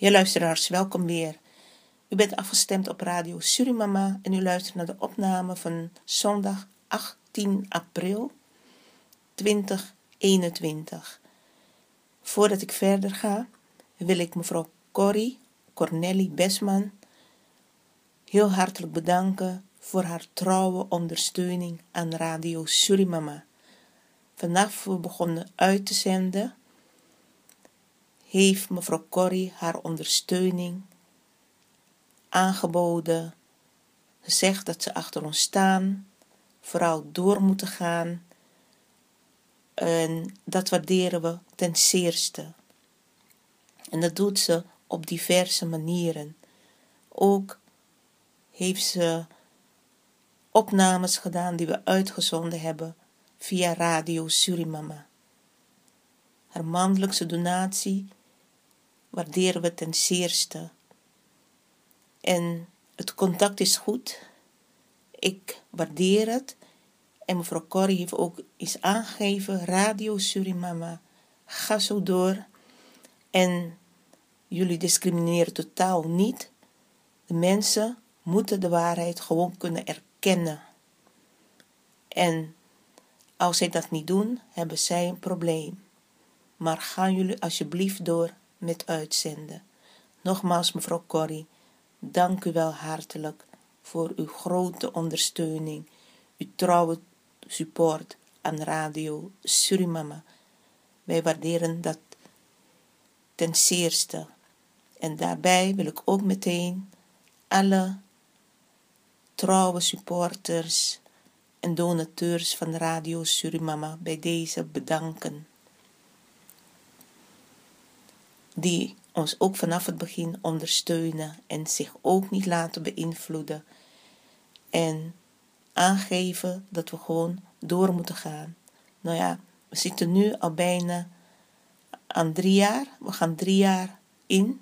Ja, luisteraars, welkom weer. U bent afgestemd op Radio Surimama en u luistert naar de opname van zondag 18 april 2021. Voordat ik verder ga, wil ik mevrouw Corrie Cornelie Besman heel hartelijk bedanken voor haar trouwe ondersteuning aan Radio Surimama. Vanaf we begonnen uit te zenden, heeft mevrouw Corrie haar ondersteuning aangeboden, gezegd dat ze achter ons staan, vooral door moeten gaan. En dat waarderen we ten zeerste. En dat doet ze op diverse manieren. Ook heeft ze opnames gedaan die we uitgezonden hebben via Radio Surimama. Haar maandelijkse donatie waarderen we ten zeerste. En het contact is goed. Ik waardeer het. En mevrouw Corrie heeft ook iets aangegeven. Radio Surimama. Ga zo door. En jullie discrimineren totaal niet. De mensen moeten de waarheid gewoon kunnen erkennen. En als zij dat niet doen, hebben zij een probleem. Maar gaan jullie alsjeblieft door met uitzenden. Nogmaals, mevrouw Corrie, dank u wel hartelijk voor uw grote ondersteuning, uw trouwe support aan Radio Surimama. Wij waarderen dat ten zeerste. En daarbij wil ik ook meteen alle trouwe supporters en donateurs van Radio Surimama bij deze bedanken. Die ons ook vanaf het begin ondersteunen en zich ook niet laten beïnvloeden. En aangeven dat we gewoon door moeten gaan. Nou ja, we zitten nu al bijna aan drie jaar. We gaan drie jaar in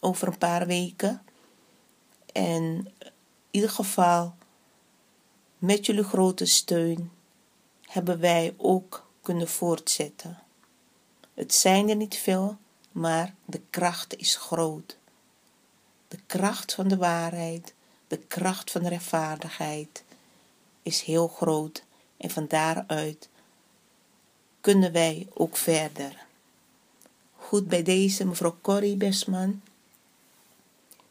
over een paar weken. En in ieder geval, met jullie grote steun, hebben wij ook kunnen voortzetten. Het zijn er niet veel, maar de kracht is groot. De kracht van de waarheid, de kracht van de rechtvaardigheid is heel groot en van daaruit kunnen wij ook verder. Goed, bij deze mevrouw Corrie Besman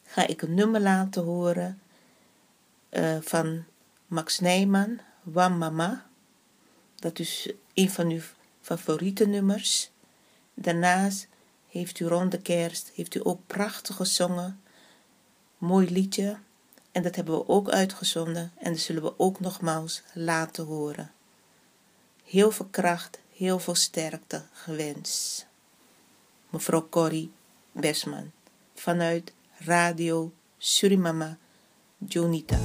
ga ik een nummer laten horen uh, van Max Nijman, Wam Mama. Dat is een van uw favoriete nummers. Daarnaast heeft u rond de kerst heeft u ook prachtig gezongen. Mooi liedje. En dat hebben we ook uitgezonden en dat zullen we ook nogmaals laten horen. Heel veel kracht, heel veel sterkte gewenst. Mevrouw Corrie Besman vanuit Radio Surimama Jonita.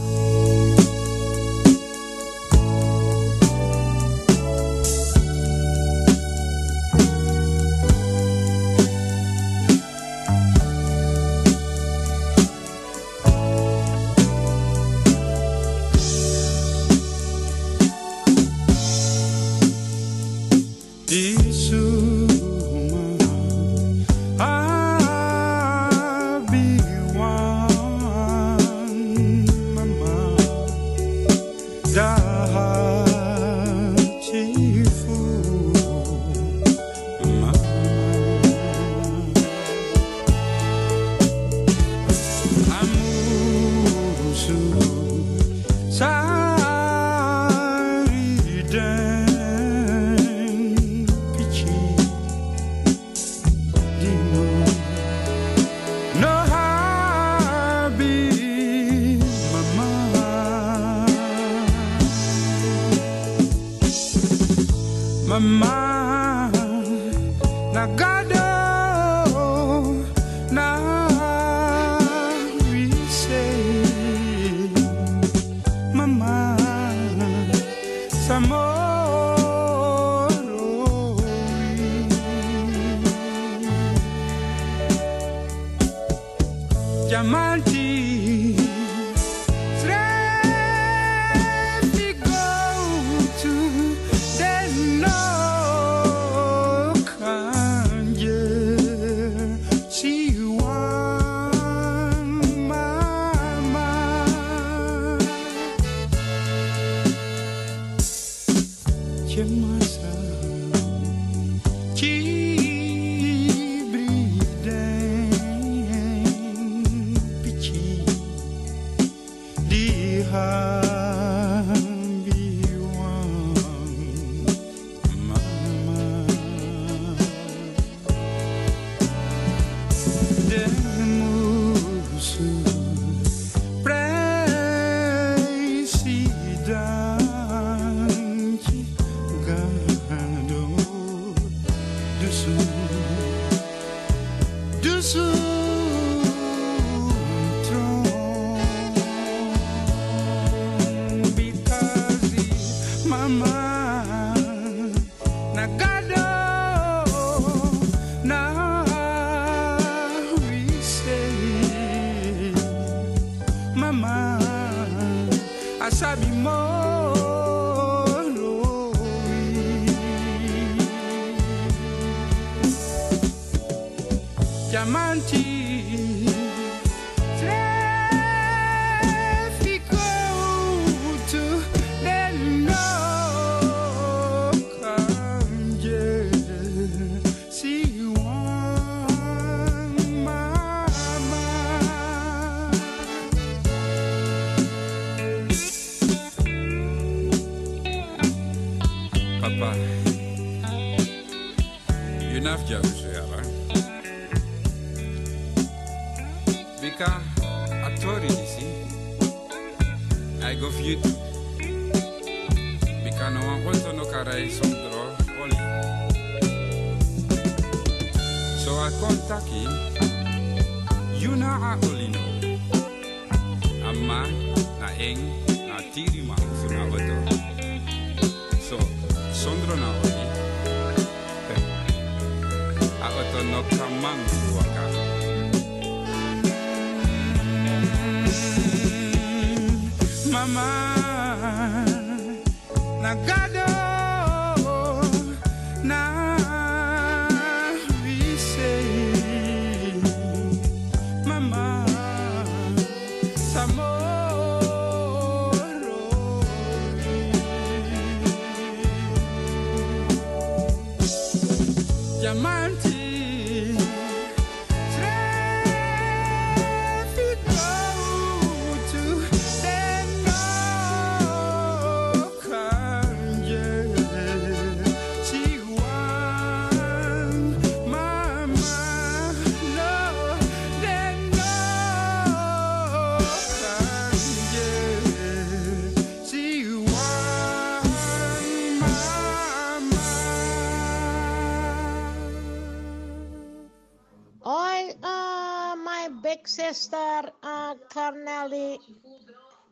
high.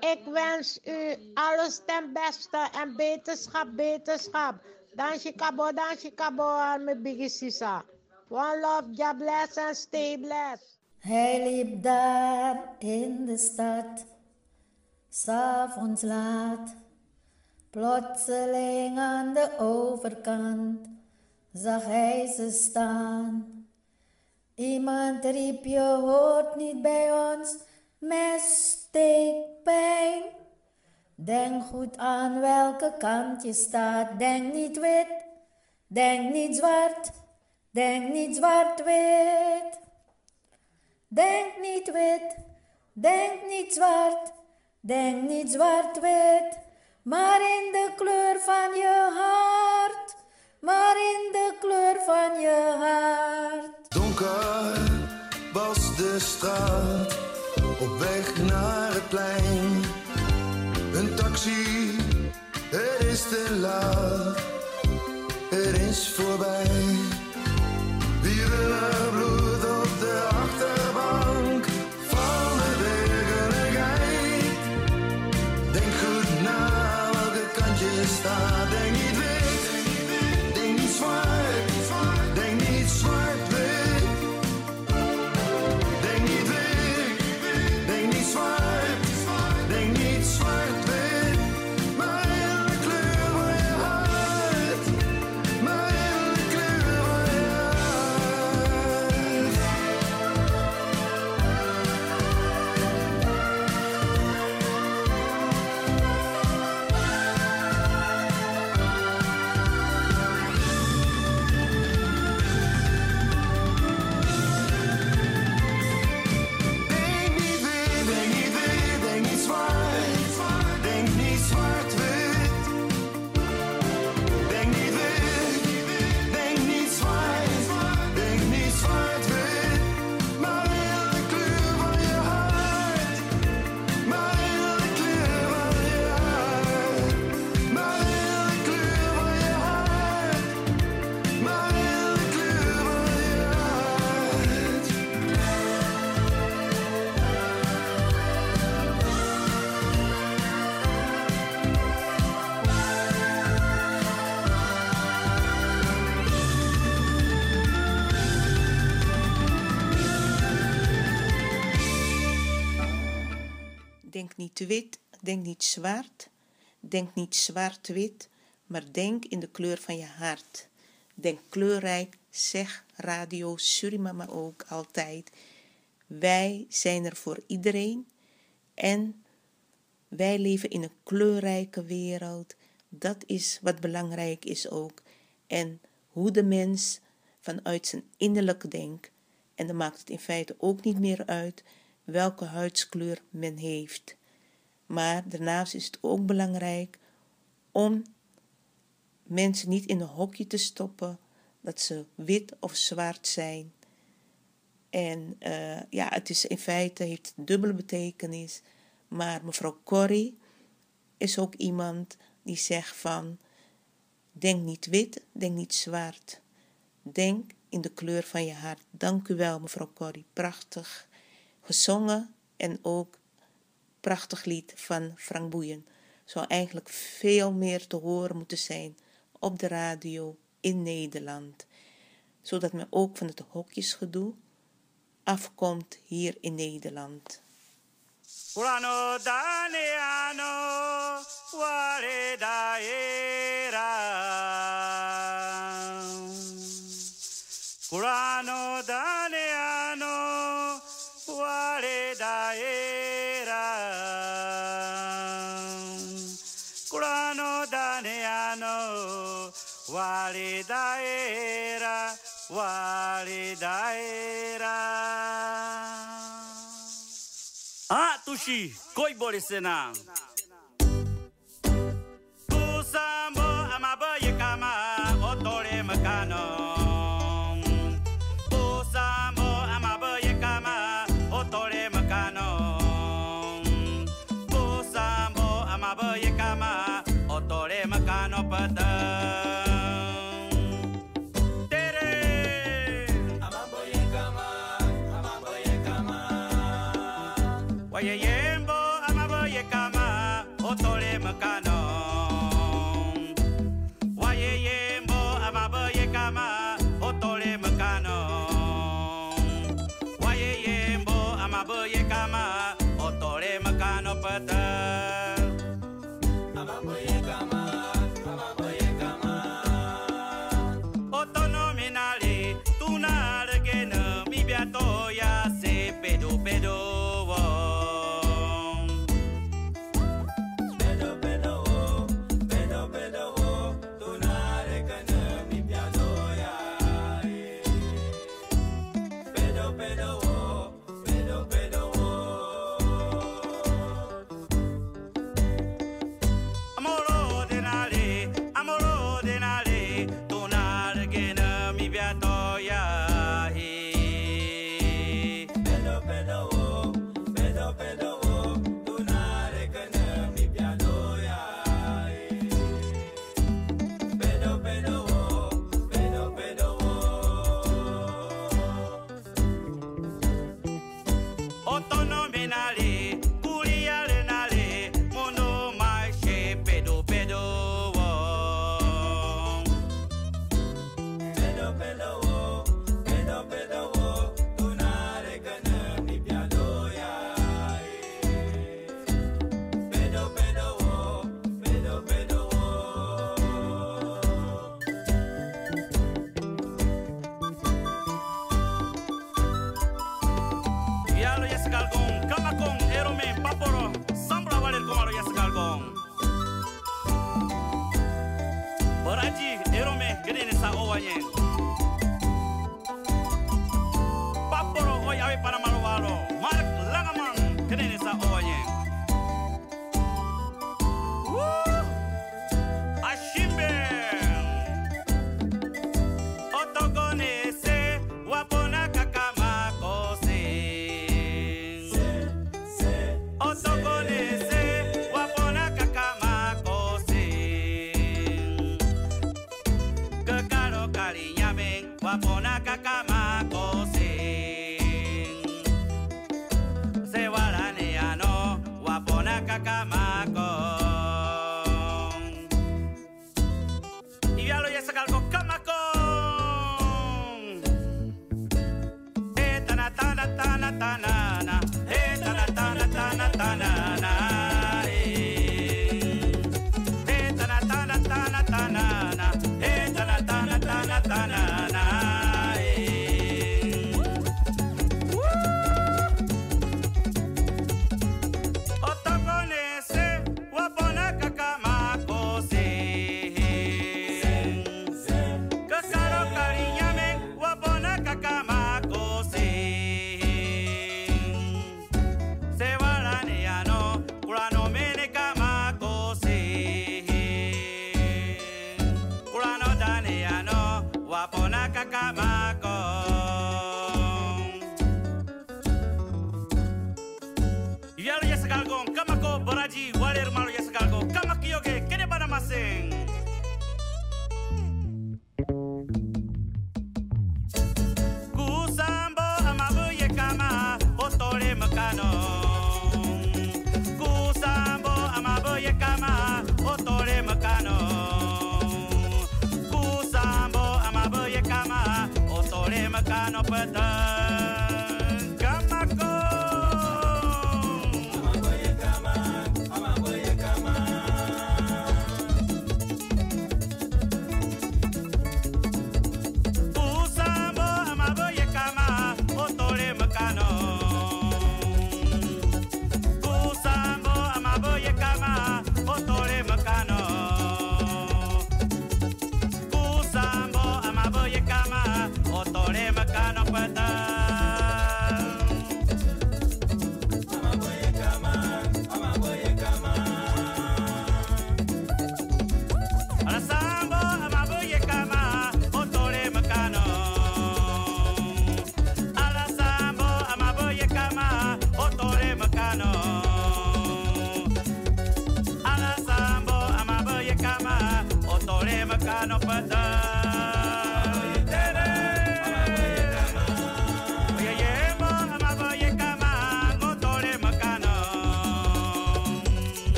Ik wens u alles ten beste en beterschap, beterschap. Dansje kabo, dansje kabo, mijn biggie sisa. One love, God bless and stay blessed. Hij liep daar in de stad, s'avonds laat. Plotseling aan de overkant zag hij ze staan. Iemand riep, je hoort niet bij ons met steekpijn. Denk goed aan welke kant je staat. Denk niet wit, denk niet zwart, denk niet zwart-wit. Denk niet wit, denk niet zwart, denk niet zwart-wit. Maar in de kleur van je hart, maar in de kleur van je hart donker was de straat, op weg naar het plein. Een taxi, het is te laat, het is voorbij. Wielen bloed op de achterbank van de werkelijkheid. Denk goed na welke kant je staat, denk Denk niet wit, denk niet zwart. Denk niet zwart-wit, maar denk in de kleur van je hart. Denk kleurrijk, zeg Radio Surimama ook altijd. Wij zijn er voor iedereen en wij leven in een kleurrijke wereld. Dat is wat belangrijk is ook. En hoe de mens vanuit zijn innerlijke denk, en dan maakt het in feite ook niet meer uit welke huidskleur men heeft. Maar daarnaast is het ook belangrijk om mensen niet in een hokje te stoppen dat ze wit of zwart zijn. En uh, ja, het is in feite heeft dubbele betekenis. Maar mevrouw Corrie is ook iemand die zegt van denk niet wit, denk niet zwart. Denk in de kleur van je hart. Dank u wel, mevrouw Corrie. Prachtig gezongen en ook prachtig lied van Frank Boeien. Zou eigenlijk veel meer te horen moeten zijn op de radio in Nederland. Zodat men ook van het hokjesgedoe afkomt hier in Nederland. Kurano daneano ware daera daneano ware daera Kurano daneano ware daera ware daera Ah, tushi, koi bole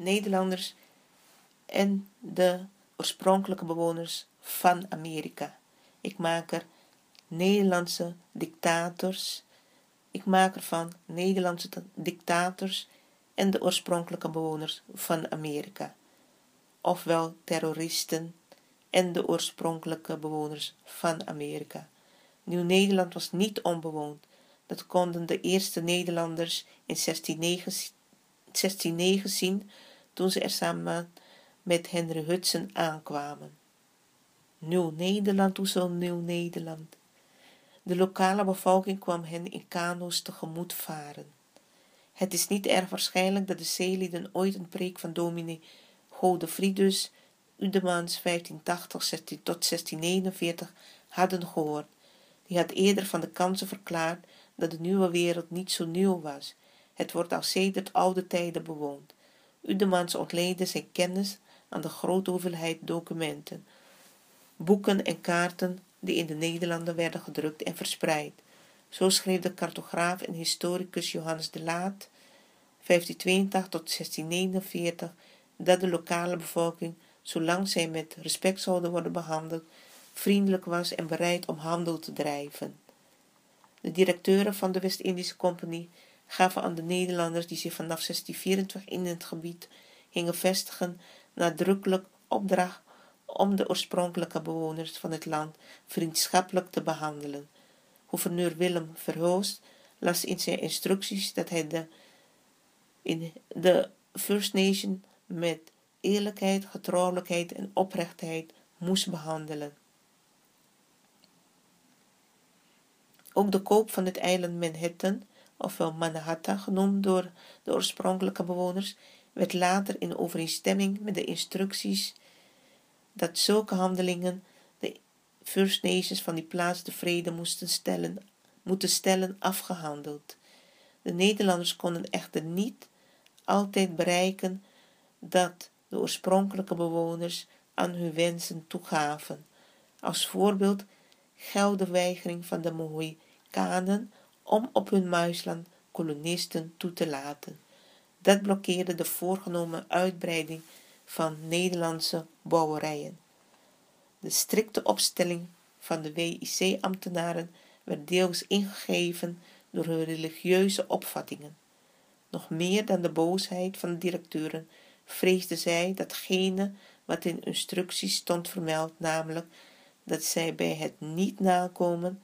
Nederlanders en de oorspronkelijke bewoners van Amerika. Ik maak er Nederlandse dictators. Ik maak er van Nederlandse dictators en de oorspronkelijke bewoners van Amerika. Ofwel terroristen en de oorspronkelijke bewoners van Amerika. Nieuw-Nederland was niet onbewoond. Dat konden de eerste Nederlanders in 1609 zien toen ze er samen met Henry Hudson aankwamen. Nieuw-Nederland, hoezo Nieuw-Nederland? De lokale bevolking kwam hen in kano's tegemoet varen. Het is niet erg waarschijnlijk dat de zeelieden ooit een preek van dominee Godefriedus Udemans 1580 tot 1649 hadden gehoord. Die had eerder van de kansen verklaard dat de nieuwe wereld niet zo nieuw was. Het wordt al sedert oude tijden bewoond. Udemans ontleende zijn kennis aan de grote hoeveelheid documenten, boeken en kaarten die in de Nederlanden werden gedrukt en verspreid. Zo schreef de cartograaf en historicus Johannes de Laat 1582 tot 1649 dat de lokale bevolking, zolang zij met respect zouden worden behandeld, vriendelijk was en bereid om handel te drijven. De directeuren van de West-Indische Compagnie gaven aan de Nederlanders die zich vanaf 1624 in het gebied gingen vestigen nadrukkelijk opdracht om de oorspronkelijke bewoners van het land vriendschappelijk te behandelen. Gouverneur Willem Verhoost las in zijn instructies dat hij de, in de First Nation met eerlijkheid, getrouwelijkheid en oprechtheid moest behandelen. Ook de koop van het eiland Manhattan ofwel Manhattan genoemd door de oorspronkelijke bewoners, werd later in overeenstemming met de instructies dat zulke handelingen de First Nations van die plaats de vrede moesten stellen, moeten stellen afgehandeld. De Nederlanders konden echter niet altijd bereiken dat de oorspronkelijke bewoners aan hun wensen toegaven. Als voorbeeld geldt de weigering van de Mohikanen om op hun muisland kolonisten toe te laten. Dat blokkeerde de voorgenomen uitbreiding van Nederlandse bouwerijen. De strikte opstelling van de WIC-ambtenaren werd deels ingegeven door hun religieuze opvattingen. Nog meer dan de boosheid van de directeuren vreesden zij datgene wat in instructies stond vermeld, namelijk dat zij bij het niet nakomen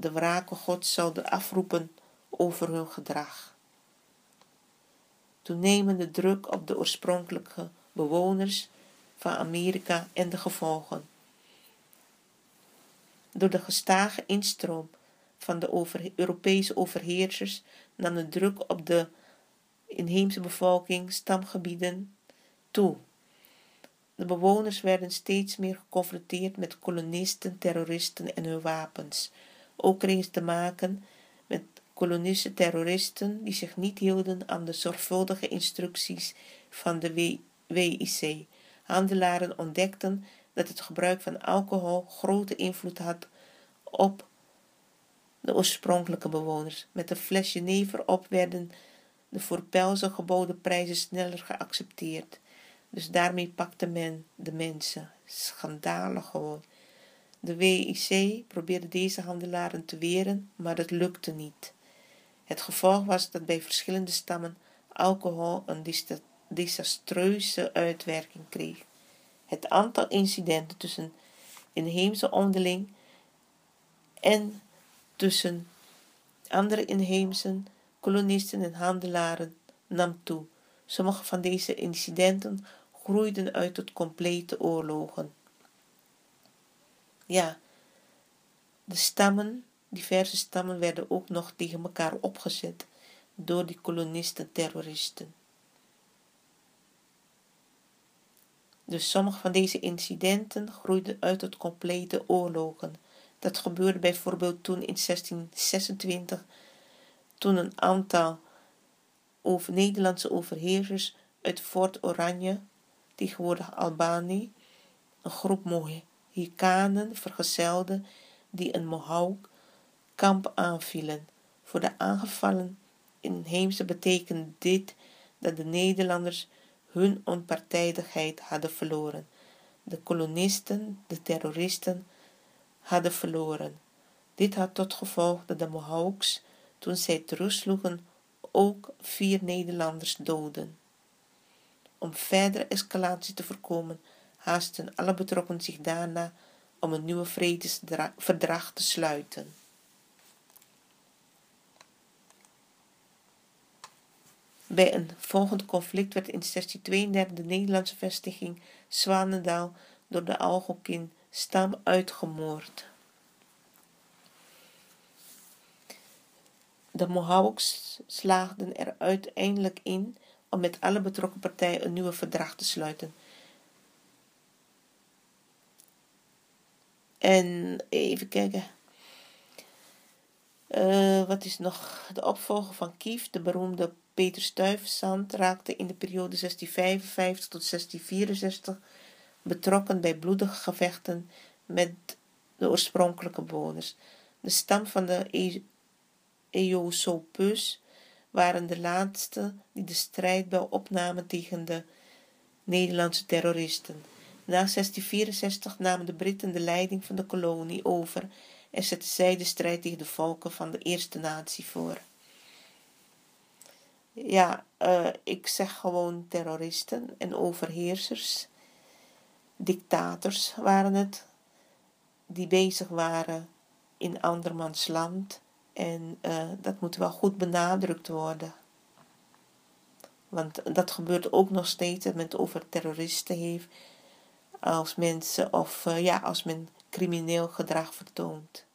de wrake God zouden afroepen over hun gedrag. Toenemende druk op de oorspronkelijke bewoners van Amerika en de gevolgen. Door de gestage instroom van de Europese overheersers nam de druk op de inheemse bevolking stamgebieden toe. De bewoners werden steeds meer geconfronteerd met kolonisten, terroristen en hun wapens. Ook ze te maken met kolonische terroristen die zich niet hielden aan de zorgvuldige instructies van de WIC. Handelaren ontdekten dat het gebruik van alcohol grote invloed had op de oorspronkelijke bewoners. Met een fles jenever op werden de voor pelzen geboden prijzen sneller geaccepteerd. Dus daarmee pakte men de mensen. Schandalig gewoon. De WIC probeerde deze handelaren te weren, maar dat lukte niet. Het gevolg was dat bij verschillende stammen alcohol een desastreuze uitwerking kreeg. Het aantal incidenten tussen inheemse onderling en tussen andere inheemse kolonisten en handelaren nam toe. Sommige van deze incidenten groeiden uit tot complete oorlogen. Ja, de stammen, diverse stammen werden ook nog tegen elkaar opgezet door die kolonisten-terroristen. Dus sommige van deze incidenten groeiden uit tot complete oorlogen. Dat gebeurde bijvoorbeeld toen in 1626, toen een aantal over Nederlandse overheersers uit Fort Oranje, tegenwoordig Albanië, een groep Mohikanen vergezelde die een Mohawk kamp aanvielen. Voor de aangevallen inheemse betekende dit dat de Nederlanders hun onpartijdigheid hadden verloren. De kolonisten, de terroristen, hadden verloren. Dit had tot gevolg dat de Mohawks, toen zij terugsloegen, ook vier Nederlanders doden. Om verdere escalatie te voorkomen, haasten alle betrokkenen zich daarna om een nieuwe vredesverdrag te sluiten. Bij een volgend conflict werd in 1632 de Nederlandse vestiging Zwanendaal door de Algokin stam uitgemoord. De Mohawks slaagden er uiteindelijk in om met alle betrokken partijen een nieuwe verdrag te sluiten. En even kijken. Uh, wat is nog de opvolger van Kief, de beroemde Peter Stuyvesant, raakte in de periode 1655 tot 1664 betrokken bij bloedige gevechten met de oorspronkelijke bewoners. De stam van de e- Eosopus waren de laatste die de strijdbel opnamen tegen de Nederlandse terroristen. Na 1664 namen de Britten de leiding van de kolonie over en zetten zij de strijd tegen de volken van de eerste natie voor. Ja, uh, ik zeg gewoon terroristen en overheersers dictators waren het, die bezig waren in andermans land. En uh, dat moet wel goed benadrukt worden. Want dat gebeurt ook nog steeds, dat men het over terroristen heeft, als mensen of uh, ja, als men crimineel gedrag vertoont.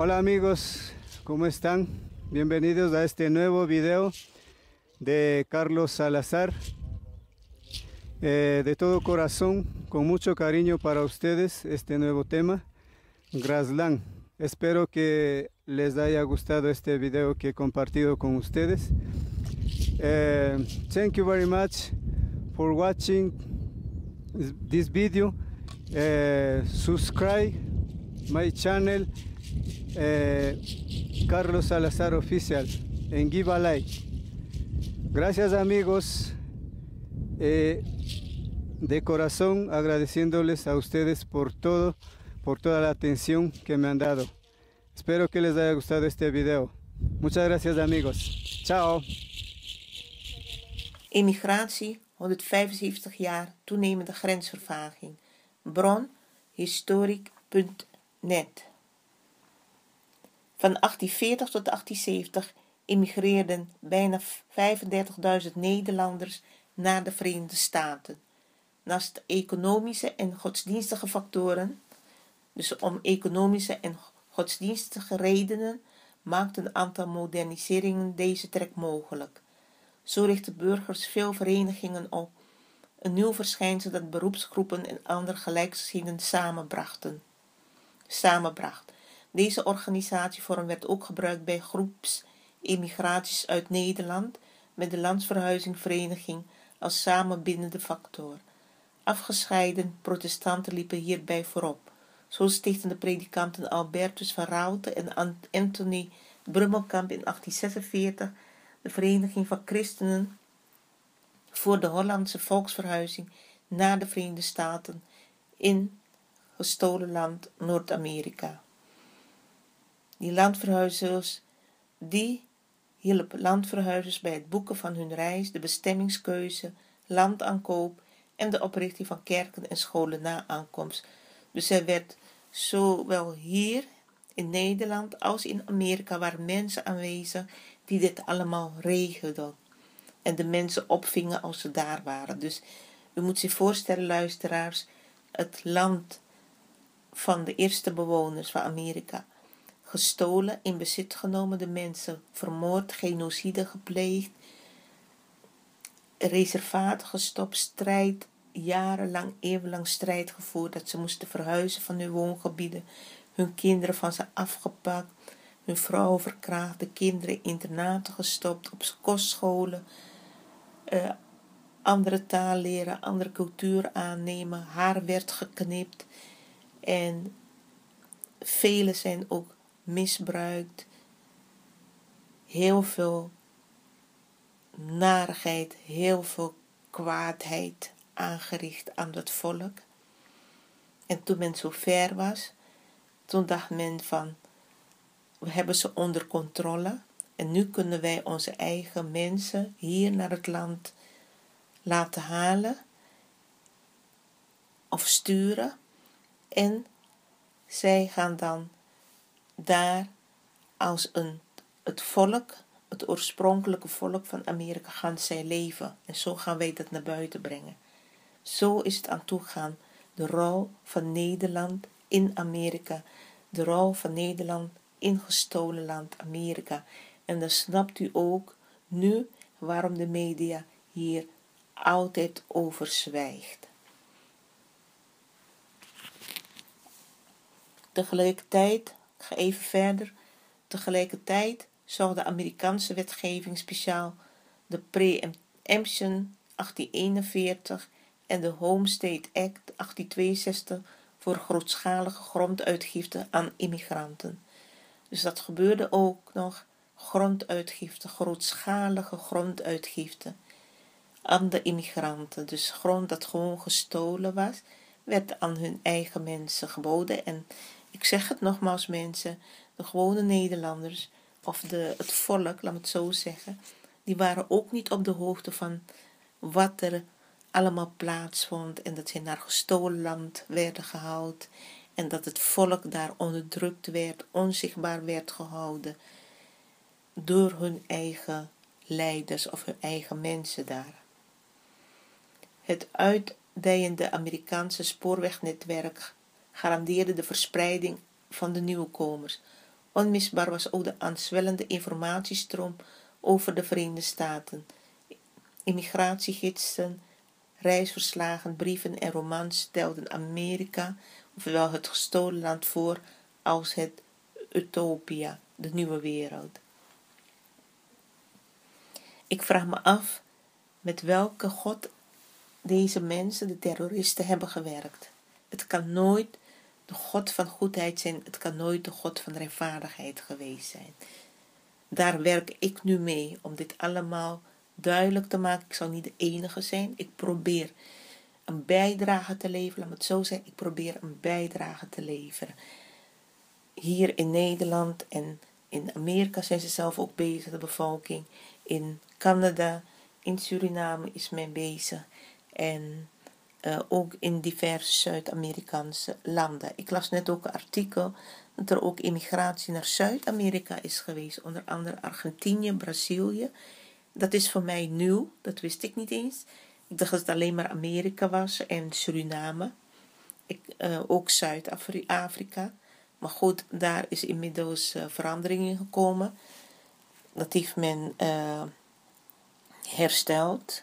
Hola amigos, ¿cómo están? Bienvenidos a este nuevo video de Carlos Salazar. Eh, de todo corazón, con mucho cariño para ustedes, este nuevo tema, Grasland. Espero que les haya gustado este video que he compartido con ustedes. Eh, thank you very much for watching this video. Eh, subscribe my channel eh, Carlos Salazar Oficial en Give a Like. Gracias amigos. Eh, de corazón agradeciéndoles a ustedes por todo, por toda la atención que me han dado. Espero que les haya gustado este video. Muchas gracias amigos. Chao. Immigratie, 175 jaar toenemende grensvervaging. Bron Van 1840 tot 1870 immigreerden bijna 35.000 Nederlanders naar de Verenigde Staten. Naast economische en godsdienstige factoren, dus om economische en godsdienstige redenen, maakte een aantal moderniseringen deze trek mogelijk. Zo richtten burgers veel verenigingen op, een nieuw verschijnsel dat beroepsgroepen en andere gelijkgeschieden samenbrachten. Samenbracht. Deze organisatievorm werd ook gebruikt bij groepsimmigraties uit Nederland met de landsverhuizingvereniging als samenbindende factor. Afgescheiden protestanten liepen hierbij voorop. Zo stichtten de predikanten Albertus van Raalte en Anthony Brummelkamp in 1846 de Vereniging van Christenen voor de Hollandse volksverhuizing naar de Verenigde Staten in gestolen land Noord-Amerika. Die landverhuizers, die hielpen landverhuizers bij het boeken van hun reis, de bestemmingskeuze, landaankoop en de oprichting van kerken en scholen na aankomst. Dus er werd zowel hier in Nederland als in Amerika waren mensen aanwezig die dit allemaal regelden. En de mensen opvingen als ze daar waren. Dus u moet zich voorstellen, luisteraars, het land van de eerste bewoners van Amerika. Gestolen, in bezit genomen, de mensen vermoord, genocide gepleegd, reservaat gestopt, strijd, jarenlang, eeuwenlang strijd gevoerd, dat ze moesten verhuizen van hun woongebieden, hun kinderen van ze afgepakt, hun vrouwen verkraagd, de kinderen internaten gestopt, op kostscholen, uh, andere taal leren, andere cultuur aannemen, haar werd geknipt en velen zijn ook misbruikt. Heel veel narigheid, heel veel kwaadheid aangericht aan het volk. En toen men zo ver was, toen dacht men van, we hebben ze onder controle en nu kunnen wij onze eigen mensen hier naar het land laten halen of sturen en zij gaan dan daar als een, het volk, het oorspronkelijke volk van Amerika, gaan zij leven. En zo gaan wij dat naar buiten brengen. Zo is het aan toegaan. De rol van Nederland in Amerika. De rol van Nederland in gestolen land Amerika. En dan snapt u ook nu waarom de media hier altijd over zwijgt. Tegelijkertijd, ga even verder, tegelijkertijd zorgt de Amerikaanse wetgeving speciaal de Preemption 1841 en de Homestead Act 1862 voor grootschalige gronduitgifte aan immigranten. Dus dat gebeurde ook nog, gronduitgifte, grootschalige gronduitgifte aan de immigranten. Dus grond dat gewoon gestolen was, werd aan hun eigen mensen geboden. En ik zeg het nogmaals mensen, de gewone Nederlanders of de, het volk, laat het zo zeggen, die waren ook niet op de hoogte van wat er allemaal plaatsvond en dat ze naar gestolen land werden gehaald en dat het volk daar onderdrukt werd, onzichtbaar werd gehouden door hun eigen leiders of hun eigen mensen daar. Het uitdijende Amerikaanse spoorwegnetwerk garandeerde de verspreiding van de nieuwkomers. Onmisbaar was ook de aanzwellende informatiestroom over de Verenigde Staten. Immigratiegidsen, reisverslagen, brieven en romans stelden Amerika, ofwel het gestolen land, voor als het utopia, de nieuwe wereld. Ik vraag me af met welke God deze mensen, de terroristen, hebben gewerkt. Het kan nooit de God van goedheid zijn, het kan nooit de God van rechtvaardigheid geweest zijn. Daar werk ik nu mee om dit allemaal duidelijk te maken. Ik zal niet de enige zijn. Ik probeer een bijdrage te leveren. Laat het zo zeggen. Ik probeer een bijdrage te leveren. Hier in Nederland en in Amerika zijn ze zelf ook bezig, de bevolking. In Canada, in Suriname is men bezig. En uh, ook in diverse Zuid-Amerikaanse landen. Ik las net ook een artikel dat er ook immigratie naar Zuid-Amerika is geweest, onder andere Argentinië, Brazilië. Dat is voor mij nieuw, dat wist ik niet eens. Ik dacht dat het alleen maar Amerika was en Suriname. Ik, uh, ook Zuid-Afrika. Maar goed, daar is inmiddels uh, verandering in gekomen. Dat heeft men hersteld.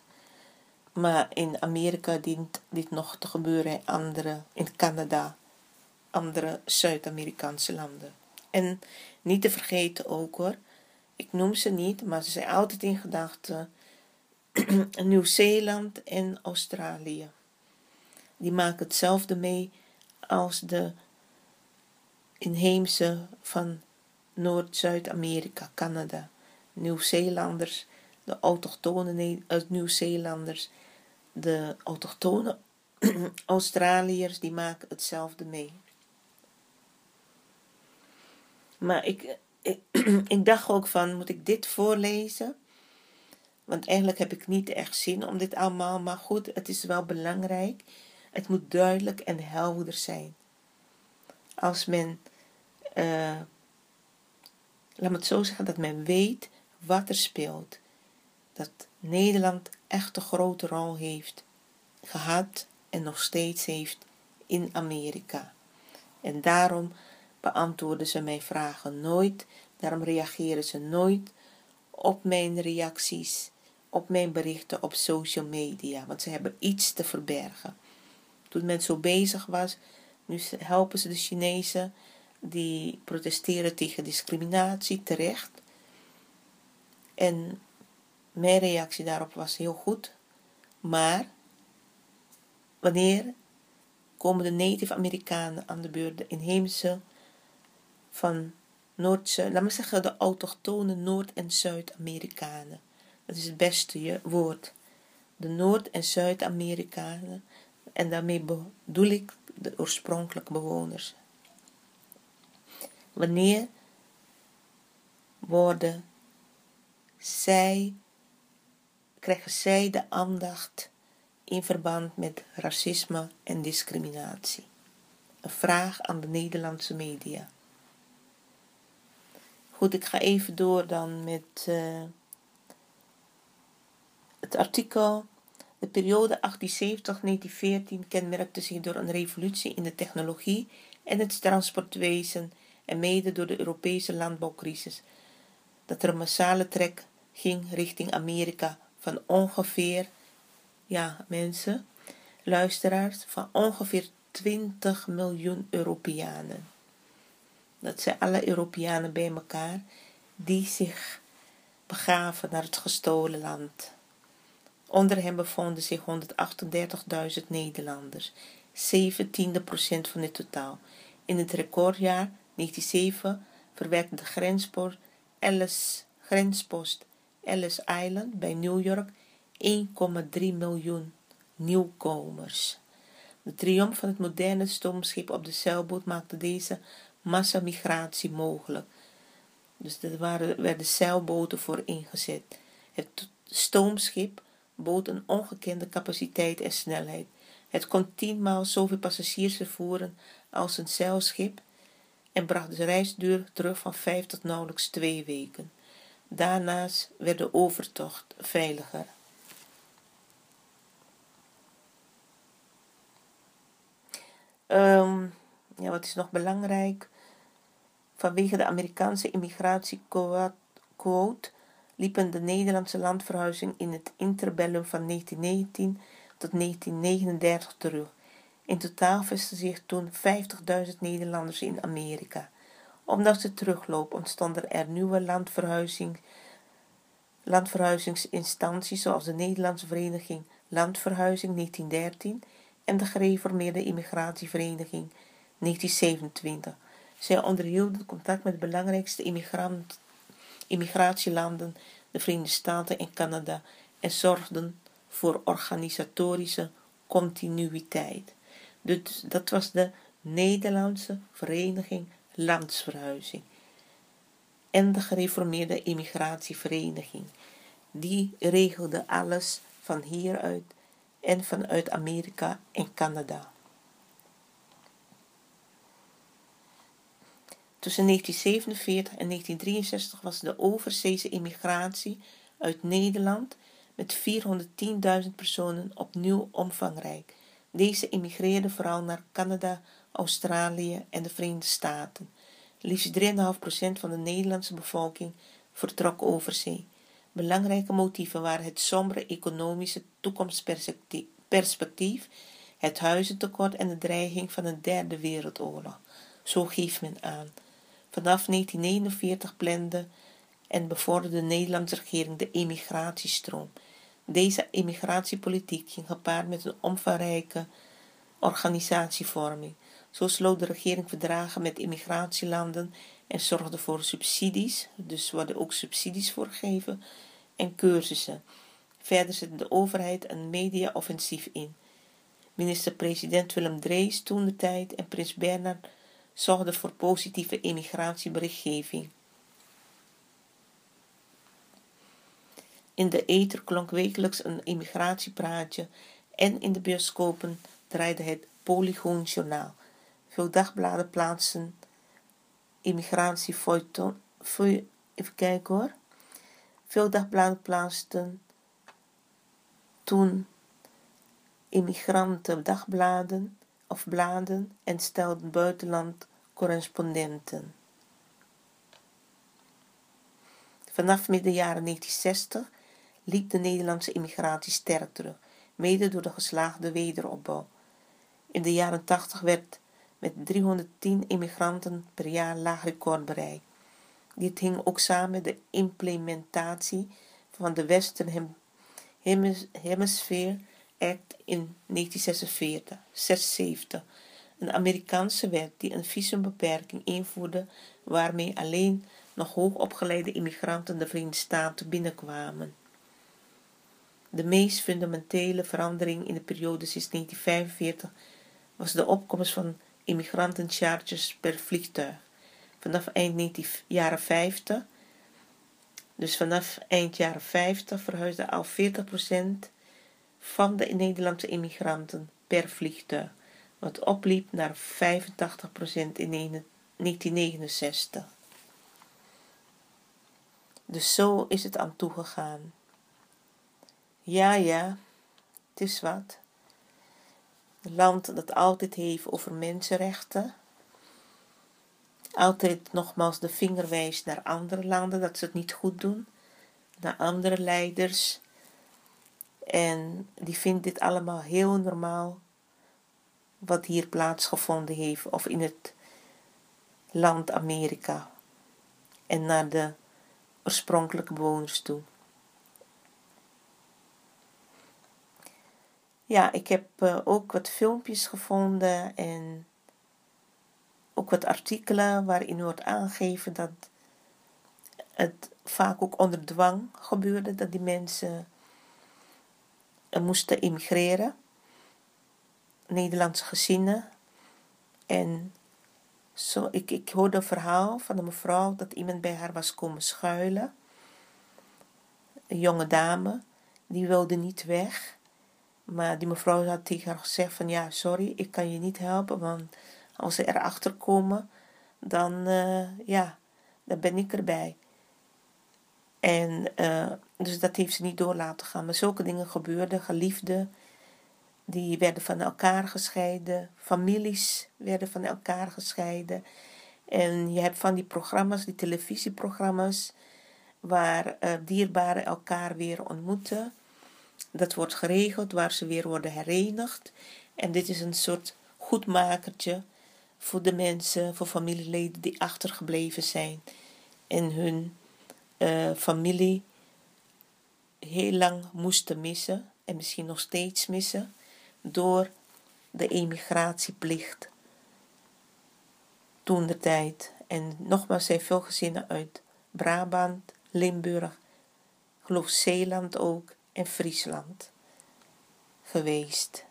Maar in Amerika dient dit nog te gebeuren andere, in Canada, andere Zuid-Amerikaanse landen. En niet te vergeten ook hoor, ik noem ze niet, maar ze zijn altijd in gedachten. Nieuw-Zeeland en Australië. Die maken hetzelfde mee als de inheemse van Noord-Zuid-Amerika, Canada, Nieuw-Zeelanders, de autochtone uit Nieuw-Zeelanders, de autochtone Australiërs, die maken hetzelfde mee. Maar ik, ik, dacht ook van, moet ik dit voorlezen? Want eigenlijk heb ik niet echt zin om dit allemaal, maar goed, het is wel belangrijk. Het moet duidelijk en helder zijn. Als men, uh, laat me het zo zeggen, dat men weet wat er speelt. Dat Nederland echt grote rol heeft gehad en nog steeds heeft in Amerika. En daarom beantwoorden ze mijn vragen nooit, daarom reageren ze nooit op mijn reacties, op mijn berichten op social media, want ze hebben iets te verbergen. Toen men zo bezig was, nu helpen ze de Chinezen die protesteren tegen discriminatie terecht. En mijn reactie daarop was heel goed, maar wanneer komen de Native Amerikanen aan de beurt, de inheemse van Noord, laat me zeggen de autochtone Noord- en Zuid-Amerikanen. Dat is het beste woord. De Noord- en Zuid-Amerikanen. En daarmee bedoel ik de oorspronkelijke bewoners. Wanneer worden zij, krijgen zij de aandacht in verband met racisme en discriminatie? Een vraag aan de Nederlandse media. Goed, ik ga even door dan met uh, het artikel. De periode 1870-1914 kenmerkte zich door een revolutie in de technologie en het transportwezen en mede door de Europese landbouwcrisis. Dat er een massale trek ging richting Amerika van ongeveer, ja mensen, luisteraars, van ongeveer 20 miljoen Europeanen. Dat zijn alle Europeanen bij elkaar die zich begaven naar het gestolen land. Onder hen bevonden zich 138.000 Nederlanders, 17 procent van het totaal. In het recordjaar 1907 verwerkte de grenspost Ellis, grenspost Ellis Island bij New York 1,3 miljoen nieuwkomers. De triomf van het moderne stoomschip op de zeilboot maakte deze massamigratie mogelijk. Dus er waren, werden zeilboten voor ingezet. Het stoomschip bood een ongekende capaciteit en snelheid. Het kon tienmaal zoveel passagiers vervoeren als een zeilschip en bracht de reisduur terug van vijf tot nauwelijks twee weken. Daarnaast werd de overtocht veiliger. Um, ja, wat is nog belangrijk? Vanwege de Amerikaanse immigratiequote liepen de Nederlandse landverhuizing in het interbellum van 1919 tot 1939 terug. In totaal vestigden zich toen 50.000 Nederlanders in Amerika. Ondanks de terugloop ontstonden er nieuwe landverhuizing, landverhuizingsinstanties zoals de Nederlandse Vereniging Landverhuizing 1913 en de Gereformeerde Immigratievereniging 1927 zij onderhielden contact met de belangrijkste immigratielanden, de Verenigde Staten en Canada, en zorgden voor organisatorische continuïteit. Dus dat was de Nederlandse Vereniging Landsverhuizing en de gereformeerde immigratievereniging. Die regelde alles van hieruit en vanuit Amerika en Canada. Tussen 1947 en 1963 was de overzeese immigratie uit Nederland met 410.000 personen opnieuw omvangrijk. Deze immigreerden vooral naar Canada, Australië en de Verenigde Staten. Liefst 3,5% van de Nederlandse bevolking vertrok over zee. Belangrijke motieven waren het sombere economische toekomstperspectief, het huizentekort en de dreiging van een derde wereldoorlog. Zo geeft men aan. Vanaf 1949 plande en bevorderde de Nederlandse regering de emigratiestroom. Deze immigratiepolitiek ging gepaard met een omvangrijke organisatievorming. Zo sloot de regering verdragen met immigratielanden en zorgde voor subsidies, dus worden ook subsidies voor gegeven, en cursussen. Verder zette de overheid een media-offensief in. Minister-president Willem Drees toen de tijd en prins Bernhard zorgden voor positieve immigratieberichtgeving. In de ether klonk wekelijks een immigratiepraatje en in de bioscopen draaide het Polygoonjournaal. Veel dagbladen plaatsen immigratiefeuilleton. Even kijken hoor. Veel dagbladen plaatsten toen immigranten dagbladen of bladen en stelden buitenland correspondenten. Vanaf midden jaren 1960 liep de Nederlandse immigratie sterk terug, mede door de geslaagde wederopbouw. In de jaren 80 werd met 310 immigranten per jaar laag record. Dit hing ook samen met de implementatie van de Western Hemisphere Act in 1946, 76, een Amerikaanse wet die een visumbeperking invoerde waarmee alleen nog hoogopgeleide immigranten de Verenigde Staten binnenkwamen. De meest fundamentele verandering in de periode sinds 1945 was de opkomst van immigrantencharters per vliegtuig. Vanaf eind jaren 50, dus vanaf eind jaren 50 verhuisde al 40% van de Nederlandse immigranten per vliegtuig, wat opliep naar 85% in 1969. Dus zo is het aan toegegaan. Ja, ja, het is wat. Land dat altijd heeft over mensenrechten. Altijd nogmaals de vinger wijst naar andere landen dat ze het niet goed doen. Naar andere leiders. En die vindt dit allemaal heel normaal. Wat hier plaatsgevonden heeft. Of in het land Amerika. En naar de oorspronkelijke bewoners toe. Ja, ik heb uh, ook wat filmpjes gevonden en ook wat artikelen waarin wordt aangegeven dat het vaak ook onder dwang gebeurde, dat die mensen uh, moesten immigreren, Nederlandse gezinnen. En zo, ik, ik hoorde een verhaal van een mevrouw dat iemand bij haar was komen schuilen. Een jonge dame, die wilde niet weg. Maar die mevrouw had tegen haar gezegd van ja, sorry, ik kan je niet helpen, want als ze erachter komen, dan, uh, ja, dan ben ik erbij. En uh, dus dat heeft ze niet door laten gaan. Maar zulke dingen gebeurden, geliefden, die werden van elkaar gescheiden, families werden van elkaar gescheiden. En je hebt van die programma's, die televisieprogramma's, waar uh, dierbaren elkaar weer ontmoeten. Dat wordt geregeld waar ze weer worden herenigd. En dit is een soort goedmakertje voor de mensen, voor familieleden die achtergebleven zijn en hun uh, familie heel lang moesten missen en misschien nog steeds missen door de emigratieplicht toen de tijd. En nogmaals zijn veel gezinnen uit Brabant, Limburg, geloof Zeeland ook en Friesland geweest.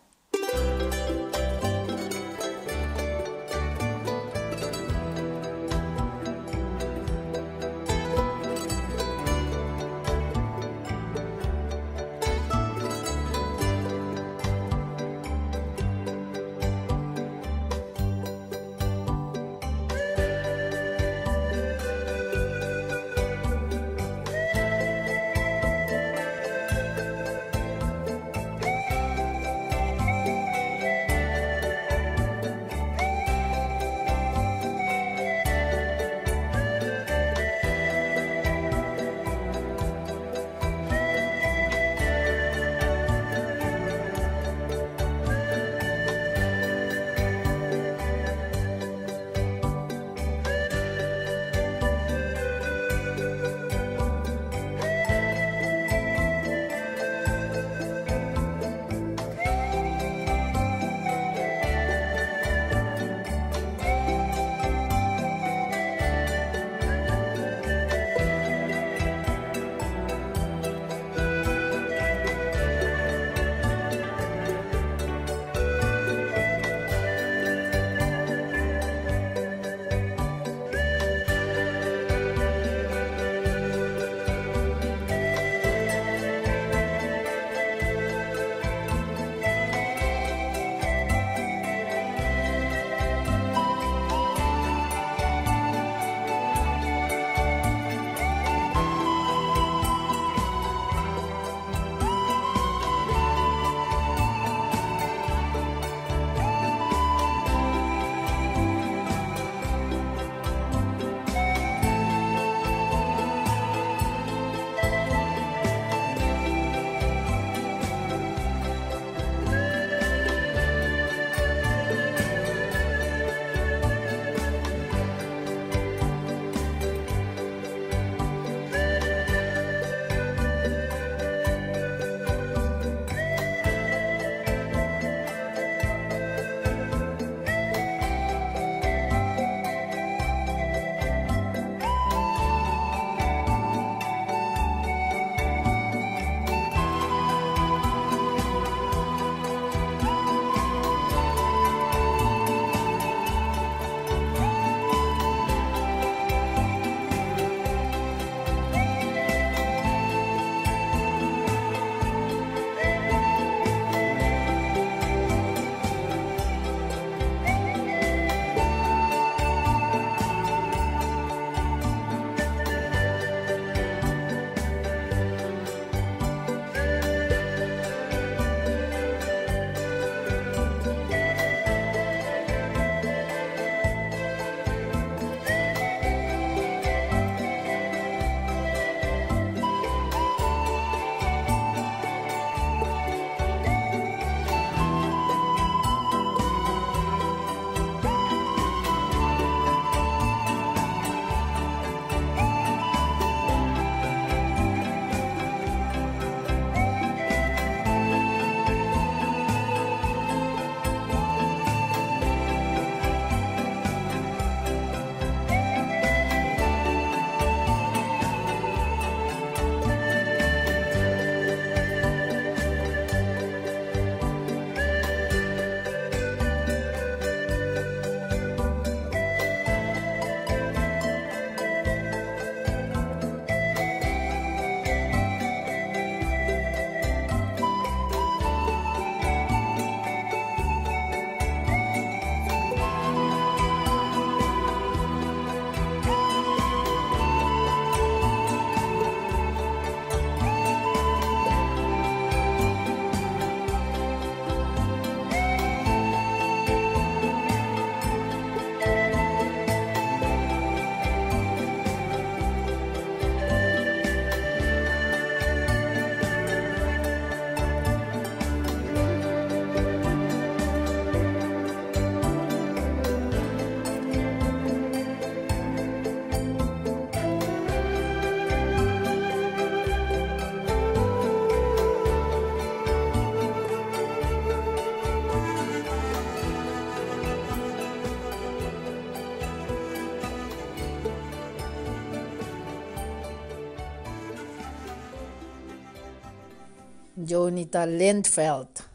Jonita Lindveld.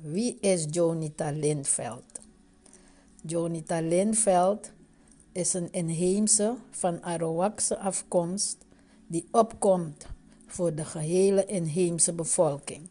Wie is Jonita Lindveld? Jonita Lindveld is een inheemse van Arawakse afkomst die opkomt voor de gehele inheemse bevolking.